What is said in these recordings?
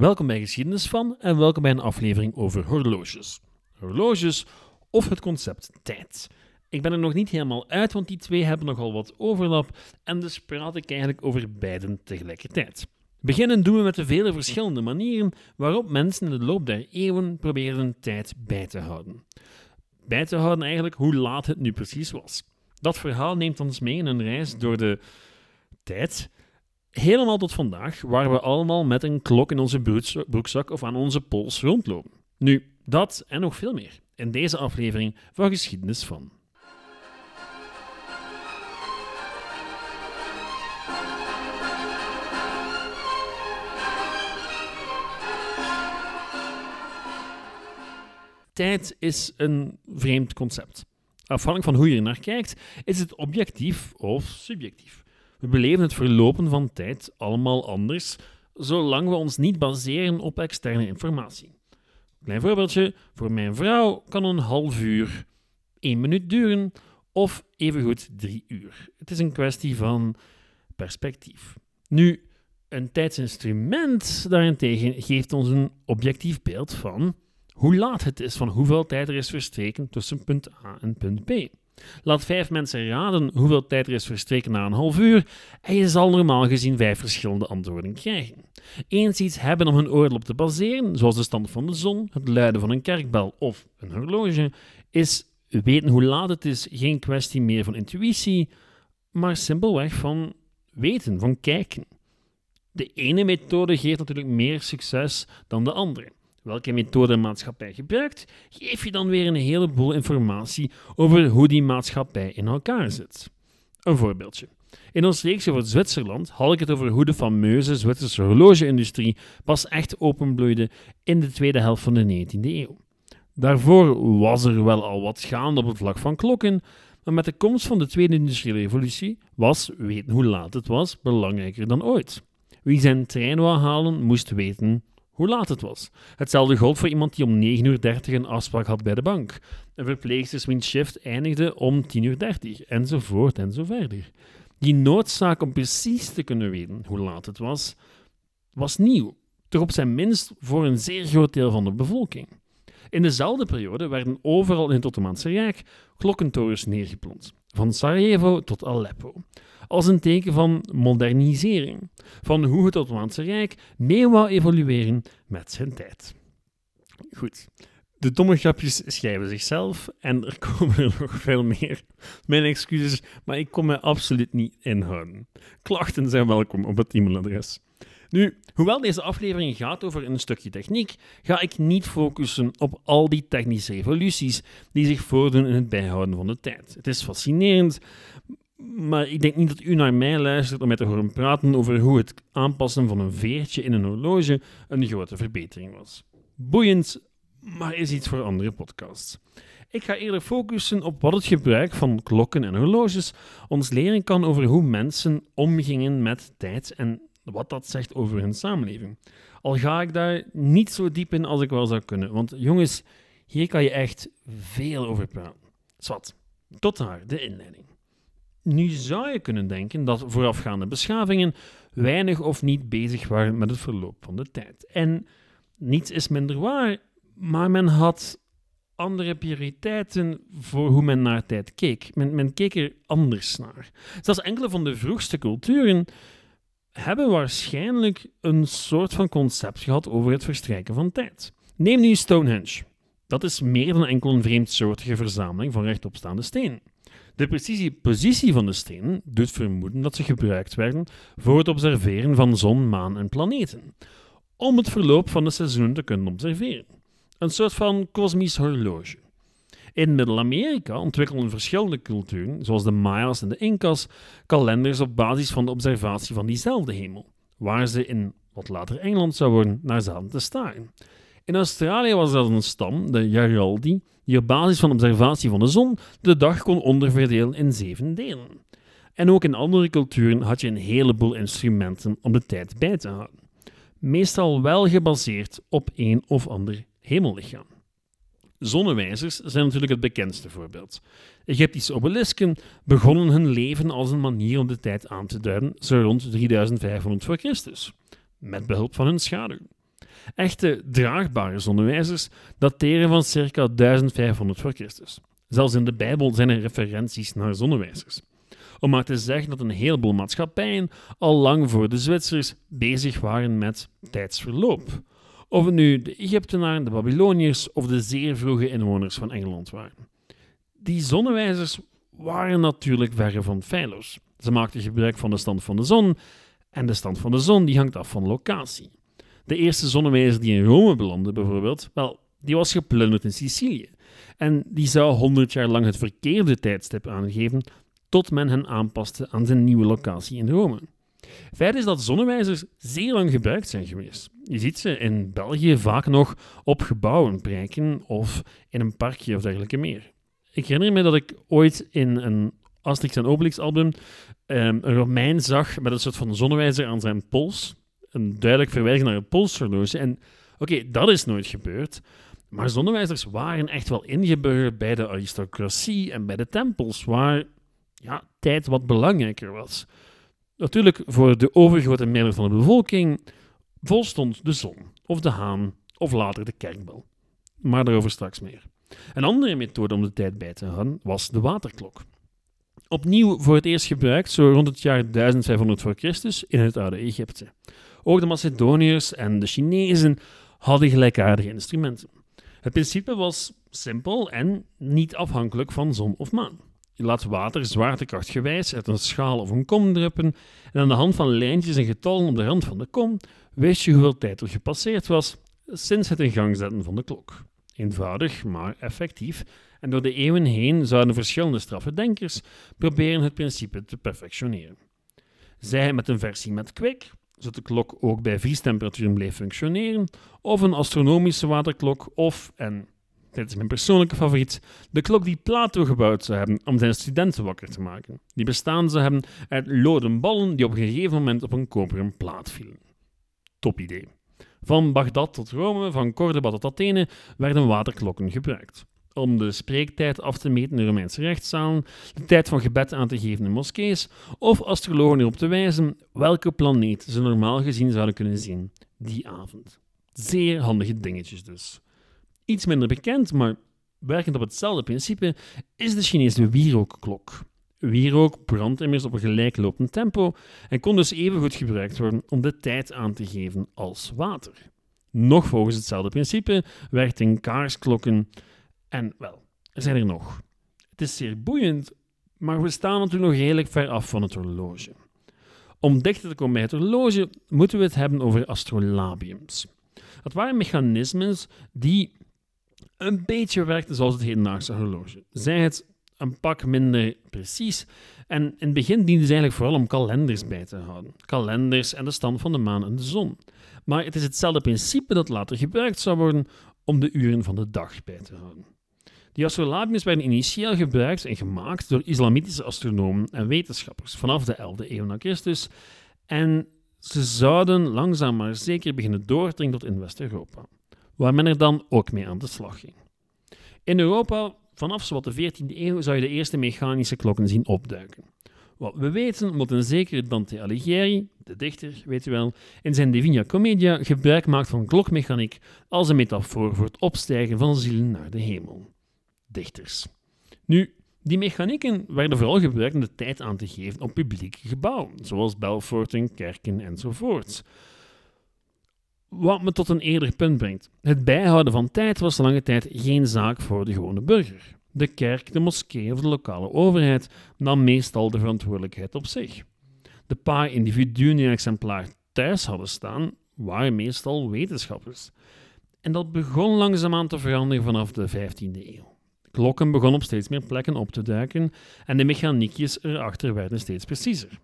Welkom bij Geschiedenis van en welkom bij een aflevering over horloges. Horloges of het concept tijd. Ik ben er nog niet helemaal uit, want die twee hebben nogal wat overlap en dus praat ik eigenlijk over beiden tegelijkertijd. Beginnen doen we met de vele verschillende manieren waarop mensen in de loop der eeuwen probeerden tijd bij te houden. Bij te houden eigenlijk hoe laat het nu precies was. Dat verhaal neemt ons mee in een reis door de tijd, helemaal tot vandaag, waar we allemaal met een klok in onze broekzak of aan onze pols rondlopen. Nu, dat en nog veel meer in deze aflevering van Geschiedenis van. Tijd is een vreemd concept. Afhankelijk van hoe je er naar kijkt, is het objectief of subjectief. We beleven het verlopen van tijd allemaal anders, zolang we ons niet baseren op externe informatie. Klein voorbeeldje: voor mijn vrouw kan een half uur één minuut duren, of evengoed drie uur. Het is een kwestie van perspectief. Nu, een tijdsinstrument daarentegen geeft ons een objectief beeld van hoe laat het is, van hoeveel tijd er is verstreken tussen punt A en punt B. Laat vijf mensen raden hoeveel tijd er is verstreken na een half uur en je zal normaal gezien vijf verschillende antwoorden krijgen. Eens iets hebben om een oordeel op te baseren, zoals de stand van de zon, het luiden van een kerkbel of een horloge, is weten hoe laat het is geen kwestie meer van intuïtie, maar simpelweg van weten, van kijken. De ene methode geeft natuurlijk meer succes dan de andere welke methode een maatschappij gebruikt, geef je dan weer een heleboel informatie over hoe die maatschappij in elkaar zit. Een voorbeeldje. In ons reeks over Zwitserland had ik het over hoe de fameuze Zwitserse horlogeindustrie pas echt openbloeide in de tweede helft van de 19e eeuw. Daarvoor was er wel al wat gaande op het vlak van klokken, maar met de komst van de Tweede Industriële Revolutie was weten hoe laat het was belangrijker dan ooit. Wie zijn trein wou halen, moest weten hoe laat het was. Hetzelfde gold voor iemand die om 9.30 uur een afspraak had bij de bank. Een verpleegster wiens shift eindigde om 10.30 uur, enzovoort en zo verder. Die noodzaak om precies te kunnen weten hoe laat het was, was nieuw, toch op zijn minst voor een zeer groot deel van de bevolking. In dezelfde periode werden overal in het Ottomaanse Rijk klokkentorens neergeplont, van Sarajevo tot Aleppo als een teken van modernisering, van hoe het Ottomaanse Rijk mee wou evolueren met zijn tijd. Goed, de domme grapjes schrijven zichzelf en er komen er nog veel meer. Mijn excuses, maar ik kon me absoluut niet inhouden. Klachten zijn welkom op het e-mailadres. Nu, hoewel deze aflevering gaat over een stukje techniek, ga ik niet focussen op al die technische revoluties die zich voordoen in het bijhouden van de tijd. Het is fascinerend, maar ik denk niet dat u naar mij luistert om mij te horen praten over hoe het aanpassen van een veertje in een horloge een grote verbetering was. Boeiend, maar is iets voor andere podcasts. Ik ga eerder focussen op wat het gebruik van klokken en horloges ons leren kan over hoe mensen omgingen met tijd en wat dat zegt over hun samenleving. Al ga ik daar niet zo diep in als ik wel zou kunnen, want jongens, hier kan je echt veel over praten. Zwat, tot daar de inleiding. Nu zou je kunnen denken dat voorafgaande beschavingen weinig of niet bezig waren met het verloop van de tijd. En niets is minder waar, maar men had andere prioriteiten voor hoe men naar tijd keek. Men, men keek er anders naar. Zelfs enkele van de vroegste culturen hebben waarschijnlijk een soort van concept gehad over het verstrijken van tijd. Neem nu Stonehenge. Dat is meer dan enkel een vreemdsoortige verzameling van rechtopstaande stenen. De precieze positie van de stenen doet vermoeden dat ze gebruikt werden voor het observeren van zon, maan en planeten, om het verloop van de seizoenen te kunnen observeren. Een soort van kosmisch horloge. In Middel-Amerika ontwikkelden verschillende culturen, zoals de Maya's en de Incas, kalenders op basis van de observatie van diezelfde hemel, waar ze in wat later Engeland zou worden naar zaten te staren. In Australië was dat een stam, de Yaraldi, die op basis van observatie van de zon de dag kon onderverdelen in zeven delen. En ook in andere culturen had je een heleboel instrumenten om de tijd bij te houden. Meestal wel gebaseerd op een of ander hemellichaam. Zonnewijzers zijn natuurlijk het bekendste voorbeeld. Egyptische obelisken begonnen hun leven als een manier om de tijd aan te duiden, zo rond 3500 voor Christus, met behulp van hun schaduw. Echte draagbare zonnewijzers dateren van circa 1500 voor Christus. Zelfs in de Bijbel zijn er referenties naar zonnewijzers. Om maar te zeggen dat een heleboel maatschappijen al lang voor de Zwitsers bezig waren met tijdsverloop. Of het nu de Egyptenaren, de Babyloniërs of de zeer vroege inwoners van Engeland waren. Die zonnewijzers waren natuurlijk verre van feilloos. Ze maakten gebruik van de stand van de zon en de stand van de zon die hangt af van locatie. De eerste zonnewijzer die in Rome belandde, bijvoorbeeld, wel, die was geplunderd in Sicilië. En die zou 100 jaar lang het verkeerde tijdstip aangeven, tot men hen aanpaste aan zijn nieuwe locatie in Rome. Feit is dat zonnewijzers zeer lang gebruikt zijn geweest. Je ziet ze in België vaak nog op gebouwen prijken of in een parkje of dergelijke meer. Ik herinner me dat ik ooit in een Asterix en Obelix album um, een Romein zag met een soort van zonnewijzer aan zijn pols. Een duidelijk verwijzing naar een polshorloge. En oké, dat is nooit gebeurd. Maar zonnewijzers waren echt wel ingeburgerd bij de aristocratie en bij de tempels, waar ja, tijd wat belangrijker was. Natuurlijk, voor de overgrote meerderheid van de bevolking volstond de zon, of de haan, of later de kerkbel. Maar daarover straks meer. Een andere methode om de tijd bij te houden was de waterklok. Opnieuw voor het eerst gebruikt, zo rond het jaar 1500 voor Christus, in het oude Egypte. Ook de Macedoniërs en de Chinezen hadden gelijkaardige instrumenten. Het principe was simpel en niet afhankelijk van zon of maan. Laat water zwaartekrachtgewijs uit een schaal of een kom druppen en aan de hand van lijntjes en getallen op de rand van de kom wist je hoeveel tijd er gepasseerd was sinds het in gang zetten van de klok. Eenvoudig, maar effectief. En door de eeuwen heen zouden verschillende straffe denkers proberen het principe te perfectioneren. Zij met een versie met kwik, zodat de klok ook bij vriestemperaturen bleef functioneren, of een astronomische waterklok, of, en dit is mijn persoonlijke favoriet, de klok die Plato gebouwd zou hebben om zijn studenten wakker te maken. Die bestaan zou hebben uit loden ballen die op een gegeven moment op een koperen plaat vielen. Top idee. Van Bagdad tot Rome, van Cordoba tot Athene werden waterklokken gebruikt. Om de spreektijd af te meten in Romeinse rechtszalen, de tijd van gebed aan te geven in moskees, of astrologen erop te wijzen welke planeet ze normaal gezien zouden kunnen zien die avond. Zeer handige dingetjes dus. Iets minder bekend, maar werkend op hetzelfde principe, is de Chinese wierookklok. Wierook brandt immers op een gelijklopend tempo en kon dus even goed gebruikt worden om de tijd aan te geven als water. Nog volgens hetzelfde principe werkten kaarsklokken en wel, er zijn er nog. Het is zeer boeiend, maar we staan natuurlijk nog redelijk ver af van het horloge. Om dichter te komen bij het horloge moeten we het hebben over astrolabiums. Dat waren mechanismes die een beetje werkten zoals het hedendaagse horloge. Zij het een pak minder precies. En in het begin dienden ze eigenlijk vooral om kalenders bij te houden. Kalenders en de stand van de maan en de zon. Maar het is hetzelfde principe dat later gebruikt zou worden om de uren van de dag bij te houden. Die astrolabiums werden initieel gebruikt en gemaakt door islamitische astronomen en wetenschappers vanaf de 11e eeuw na Christus. En ze zouden langzaam maar zeker beginnen doordringen tot in West-Europa, waar men er dan ook mee aan de slag ging. In Europa Vanaf zowat de 14e eeuw zou je de eerste mechanische klokken zien opduiken. Wat we weten, omdat een zekere Dante Alighieri, de dichter, weet u wel, in zijn Divina Commedia gebruik maakt van klokmechaniek als een metafoor voor het opstijgen van zielen naar de hemel. Dichters. Nu, die mechanieken werden vooral gebruikt om de tijd aan te geven op publieke gebouwen, zoals Belforten, kerken enzovoort. Wat me tot een eerder punt brengt. Het bijhouden van tijd was lange tijd geen zaak voor de gewone burger. De kerk, de moskee of de lokale overheid nam meestal de verantwoordelijkheid op zich. De paar individuen die een exemplaar thuis hadden staan, waren meestal wetenschappers. En dat begon langzaamaan te veranderen vanaf de 15e eeuw. Klokken begonnen op steeds meer plekken op te duiken en de mechaniekjes erachter werden steeds preciezer.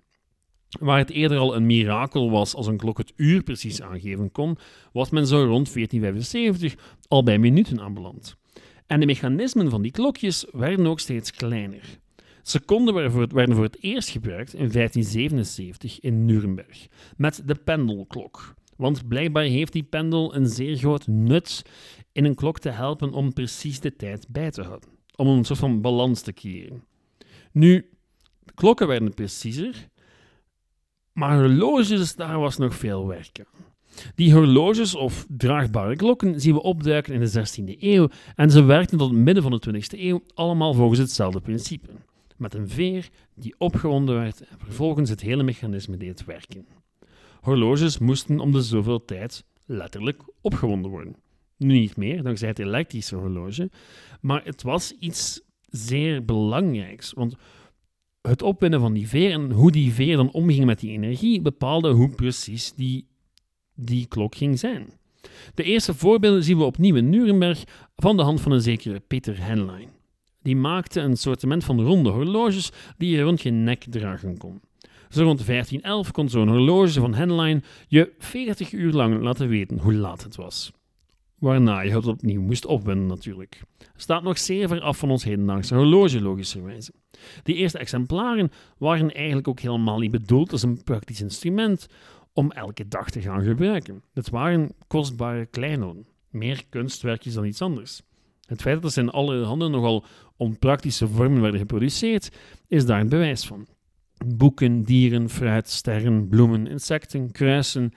Waar het eerder al een mirakel was als een klok het uur precies aangeven kon, was men zo rond 1475 al bij minuten aanbeland. En de mechanismen van die klokjes werden ook steeds kleiner. Seconden werden voor het eerst gebruikt in 1577 in Nuremberg, met de pendelklok. Want blijkbaar heeft die pendel een zeer groot nut in een klok te helpen om precies de tijd bij te houden, om een soort van balans te creëren. Nu, klokken werden preciezer, maar horloges, daar was nog veel werk aan. Die horloges of draagbare klokken zien we opduiken in de 16e eeuw en ze werkten tot het midden van de 20e eeuw allemaal volgens hetzelfde principe. Met een veer die opgewonden werd en vervolgens het hele mechanisme deed werken. Horloges moesten om de zoveel tijd letterlijk opgewonden worden. Nu niet meer, dankzij het elektrische horloge, maar het was iets zeer belangrijks, want het opwinnen van die veer en hoe die veer dan omging met die energie bepaalde hoe precies die, die klok ging zijn. De eerste voorbeelden zien we opnieuw in Nuremberg van de hand van een zekere Peter Henlein. Die maakte een sortiment van ronde horloges die je rond je nek dragen kon. Zo rond 1511 kon zo'n horloge van Henlein je 40 uur lang laten weten hoe laat het was. Waarna je het opnieuw moest opwinnen natuurlijk. Staat nog zeer ver af van ons hedendaagse horloge, logischerwijze. Die eerste exemplaren waren eigenlijk ook helemaal niet bedoeld als een praktisch instrument om elke dag te gaan gebruiken. Het waren kostbare kleinoden, meer kunstwerkjes dan iets anders. Het feit dat ze in alle handen nogal onpraktische vormen werden geproduceerd, is daar een bewijs van. Boeken, dieren, fruit, sterren, bloemen, insecten, kruisen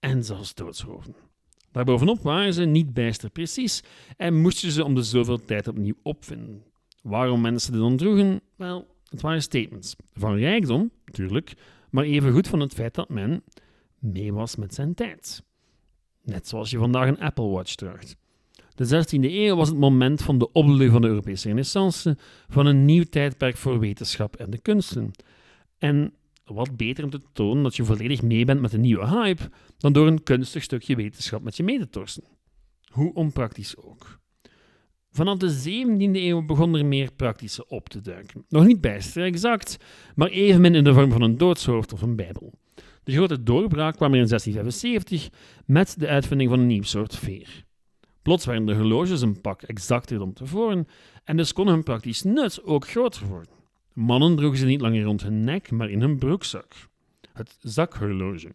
en zelfs doodshoofden. Daarbovenop waren ze niet bijster precies en moesten ze om de zoveel tijd opnieuw opvinden. Waarom mensen dit dan droegen? Wel, het waren statements. Van rijkdom, natuurlijk, maar evengoed van het feit dat men mee was met zijn tijd. Net zoals je vandaag een Apple Watch draagt. De 16e eeuw was het moment van de opbloei van de Europese renaissance, van een nieuw tijdperk voor wetenschap en de kunsten. En wat beter om te tonen dat je volledig mee bent met een nieuwe hype, dan door een kunstig stukje wetenschap met je mee te torsen. Hoe onpraktisch ook. Vanaf de 17e eeuw begon er meer praktische op te duiken. Nog niet bijster exact, maar evenmin in de vorm van een doodshoofd of een bijbel. De grote doorbraak kwam er in 1675 met de uitvinding van een nieuw soort veer. Plots werden de horloges een pak exacter dan tevoren en dus kon hun praktisch nut ook groter worden. Mannen droegen ze niet langer rond hun nek, maar in hun broekzak. Het zakhorloge.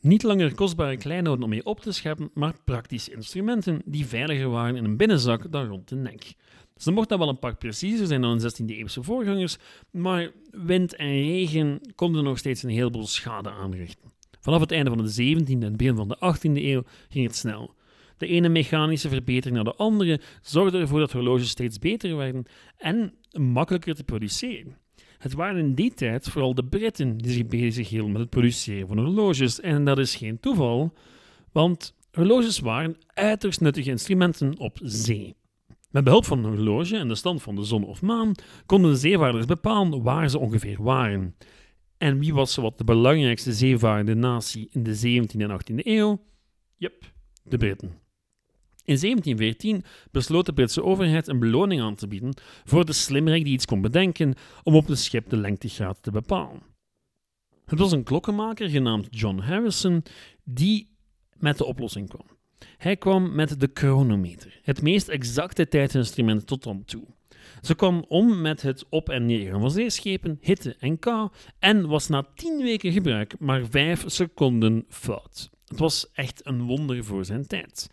Niet langer kostbare kleinoden om mee op te scheppen, maar praktische instrumenten die veiliger waren in een binnenzak dan rond de nek. Ze mochten wel een pak preciezer zijn dan 16e-eeuwse voorgangers, maar wind en regen konden nog steeds een heleboel schade aanrichten. Vanaf het einde van de 17e en begin van de 18e eeuw ging het snel. De ene mechanische verbetering naar de andere zorgde ervoor dat horloges steeds beter werden en makkelijker te produceren. Het waren in die tijd vooral de Britten die zich bezighielden met het produceren van horloges. En dat is geen toeval, want horloges waren uiterst nuttige instrumenten op zee. Met behulp van een horloge en de stand van de zon of maan konden de zeevaarders bepalen waar ze ongeveer waren. En wie was wat de belangrijkste zeevarende natie in de 17e en 18e eeuw? Yep, de Britten. In 1714 besloot de Britse overheid een beloning aan te bieden voor de slimmerik die iets kon bedenken om op het schip de lengtegraad te bepalen. Het was een klokkenmaker genaamd John Harrison die met de oplossing kwam. Hij kwam met de chronometer, het meest exacte tijdinstrument tot dan toe. Ze kwam om met het op- en neergaan van zeeschepen, hitte en kou en was na tien weken gebruik maar vijf seconden fout. Het was echt een wonder voor zijn tijd.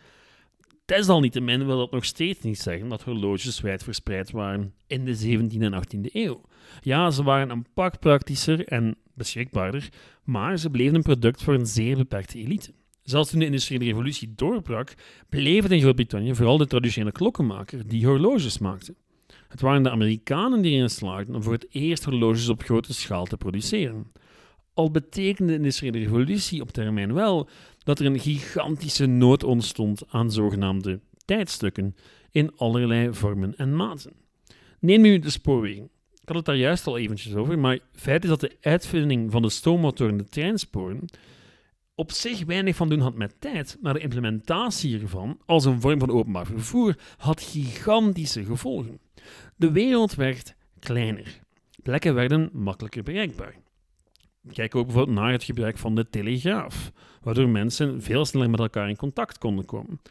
Desalniettemin wil dat nog steeds niet zeggen dat horloges wijdverspreid waren in de 17e en 18e eeuw. Ja, ze waren een pak praktischer en beschikbaarder, maar ze bleven een product voor een zeer beperkte elite. Zelfs toen de industriële revolutie doorbrak, bleef het in Groot-Brittannië vooral de traditionele klokkenmaker die horloges maakte. Het waren de Amerikanen die erin slaagden om voor het eerst horloges op grote schaal te produceren. Al betekende de industriële revolutie op termijn wel dat er een gigantische nood ontstond aan zogenaamde tijdstukken in allerlei vormen en maten. Neem nu de spoorwegen. Ik had het daar juist al eventjes over, maar feit is dat de uitvinding van de stoommotor en de treinsporen op zich weinig van doen had met tijd, maar de implementatie hiervan als een vorm van openbaar vervoer had gigantische gevolgen. De wereld werd kleiner. Plekken werden makkelijker bereikbaar. Kijk ook bijvoorbeeld naar het gebruik van de telegraaf, waardoor mensen veel sneller met elkaar in contact konden komen.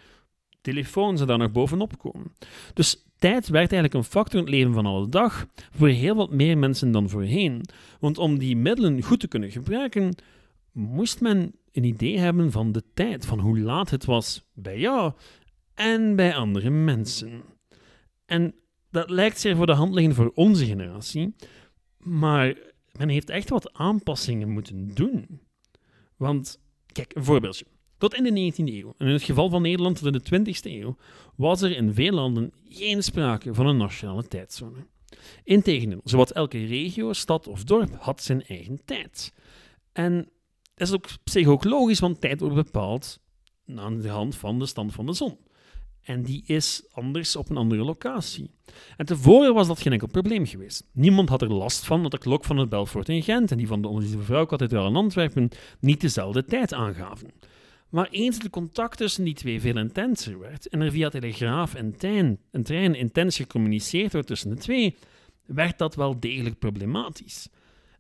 Telefoon zou daar nog bovenop komen. Dus tijd werd eigenlijk een factor in het leven van alle dag voor heel wat meer mensen dan voorheen. Want om die middelen goed te kunnen gebruiken, moest men een idee hebben van de tijd, van hoe laat het was bij jou en bij andere mensen. En dat lijkt zeer voor de hand liggen voor onze generatie, maar men heeft echt wat aanpassingen moeten doen. Want, kijk, een voorbeeldje. Tot in de 19e eeuw, en in het geval van Nederland tot in de 20e eeuw, was er in veel landen geen sprake van een nationale tijdzone. Integendeel, zowat elke regio, stad of dorp had zijn eigen tijd. En dat is ook logisch, want tijd wordt bepaald aan de hand van de stand van de zon. En die is anders op een andere locatie. En tevoren was dat geen enkel probleem geweest. Niemand had er last van dat de klok van het Belfort in Gent en die van de Onze Vrouwkathedraal in Antwerpen niet dezelfde tijd aangaven. Maar eens het contact tussen die twee veel intenser werd en er via telegraaf en trein, en trein intens gecommuniceerd wordt tussen de twee, werd dat wel degelijk problematisch.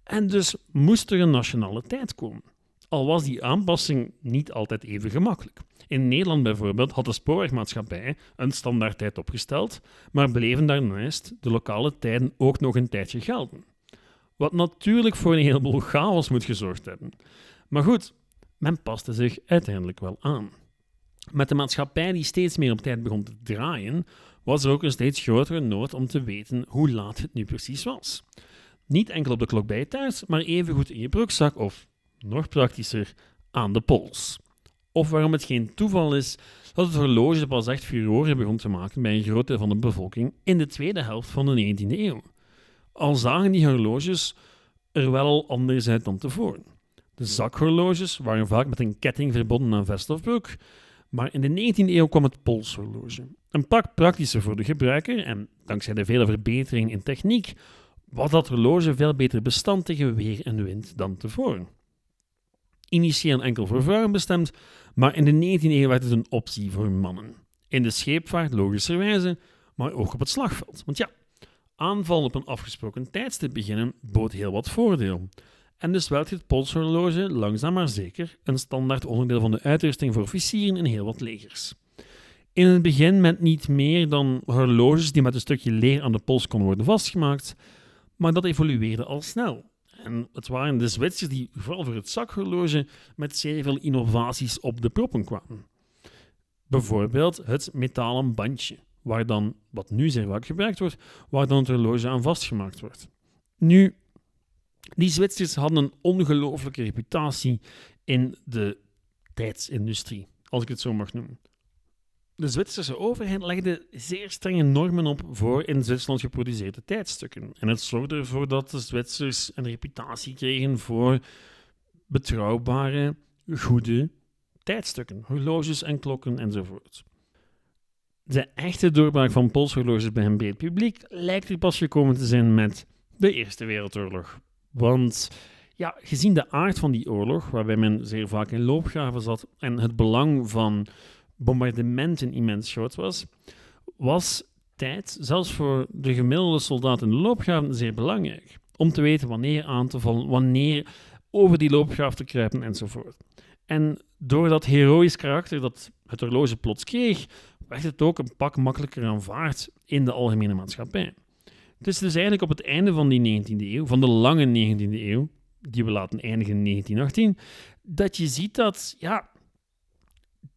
En dus moest er een nationale tijd komen. Al was die aanpassing niet altijd even gemakkelijk. In Nederland bijvoorbeeld had de spoorwegmaatschappij een standaardtijd opgesteld, maar bleven daarnaast de lokale tijden ook nog een tijdje gelden. Wat natuurlijk voor een heleboel chaos moet gezorgd hebben. Maar goed, men paste zich uiteindelijk wel aan. Met de maatschappij die steeds meer op tijd begon te draaien, was er ook een steeds grotere nood om te weten hoe laat het nu precies was. Niet enkel op de klok bij je thuis, maar evengoed in je broekzak of, nog praktischer, aan de pols. Of waarom het geen toeval is dat het horloge pas echt furoren begon te maken bij een groot deel van de bevolking in de tweede helft van de 19e eeuw. Al zagen die horloges er wel anders uit dan tevoren. De zakhorloges waren vaak met een ketting verbonden aan vest of broek, maar in de 19e eeuw kwam het polshorloge. Een pak praktischer voor de gebruiker en dankzij de vele verbeteringen in techniek was dat horloge veel beter bestand tegen weer en wind dan tevoren. Initieel enkel voor vrouwen bestemd, maar in de 19e eeuw werd het een optie voor mannen. In de scheepvaart logischerwijze, maar ook op het slagveld. Want ja, aanval op een afgesproken tijdstip beginnen bood heel wat voordeel. En dus werd het polshorloge langzaam maar zeker een standaard onderdeel van de uitrusting voor officieren in heel wat legers. In het begin met niet meer dan horloges die met een stukje leer aan de pols konden worden vastgemaakt, maar dat evolueerde al snel. En het waren de Zwitsers die vooral voor het zakhorloge met zeer veel innovaties op de proppen kwamen. Bijvoorbeeld het metalen bandje, waar dan, wat nu zeer vaak gebruikt wordt, waar dan het horloge aan vastgemaakt wordt. Nu, die Zwitsers hadden een ongelooflijke reputatie in de tijdsindustrie, als ik het zo mag noemen. De Zwitserse overheid legde zeer strenge normen op voor in Zwitserland geproduceerde tijdstukken. En het zorgde ervoor dat de Zwitsers een reputatie kregen voor betrouwbare, goede tijdstukken, horloges en klokken enzovoort. De echte doorbraak van polshorloges bij een breed publiek lijkt er pas gekomen te zijn met de Eerste Wereldoorlog. Want ja, gezien de aard van die oorlog, waarbij men zeer vaak in loopgraven zat en het belang van bombardementen immens groot was, was tijd, zelfs voor de gemiddelde soldaat in de loopgraven, zeer belangrijk. Om te weten wanneer aan te vallen, wanneer over die loopgraaf te kruipen enzovoort. En door dat heroïsch karakter dat het horloge plots kreeg, werd het ook een pak makkelijker aanvaard in de algemene maatschappij. Het is dus eigenlijk op het einde van die 19e eeuw, van de lange 19e eeuw, die we laten eindigen in 1918, dat je ziet dat ja,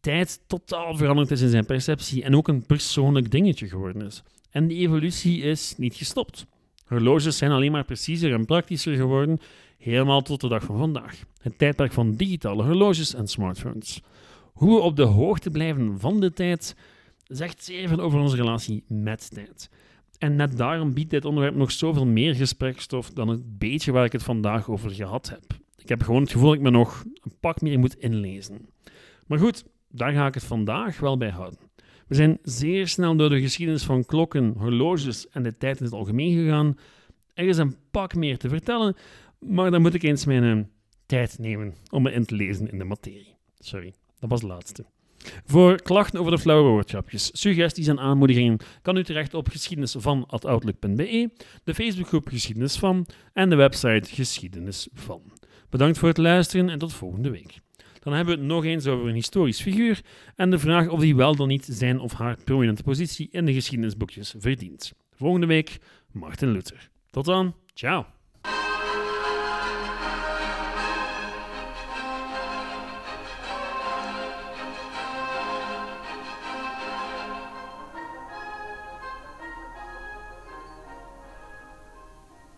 tijd totaal veranderd is in zijn perceptie en ook een persoonlijk dingetje geworden is. En die evolutie is niet gestopt. Horloges zijn alleen maar preciezer en praktischer geworden, helemaal tot de dag van vandaag. Het tijdperk van digitale horloges en smartphones. Hoe we op de hoogte blijven van de tijd, zegt zeer veel over onze relatie met tijd. En net daarom biedt dit onderwerp nog zoveel meer gesprekstof dan het beetje waar ik het vandaag over gehad heb. Ik heb gewoon het gevoel dat ik me nog een pak meer moet inlezen. Maar goed, daar ga ik het vandaag wel bij houden. We zijn zeer snel door de geschiedenis van klokken, horloges en de tijd in het algemeen gegaan. Er is een pak meer te vertellen, maar dan moet ik eens mijn uh, tijd nemen om me in te lezen in de materie. Sorry, dat was het laatste. Voor klachten over de flauwe suggesties en aanmoedigingen kan u terecht op geschiedenisvan.outlook.be, de Facebookgroep Geschiedenis van en de website Geschiedenis van. Bedankt voor het luisteren en tot volgende week. Dan hebben we het nog eens over een historisch figuur en de vraag of hij wel dan niet zijn of haar prominente positie in de geschiedenisboekjes verdient. Volgende week Martin Luther. Tot dan, ciao.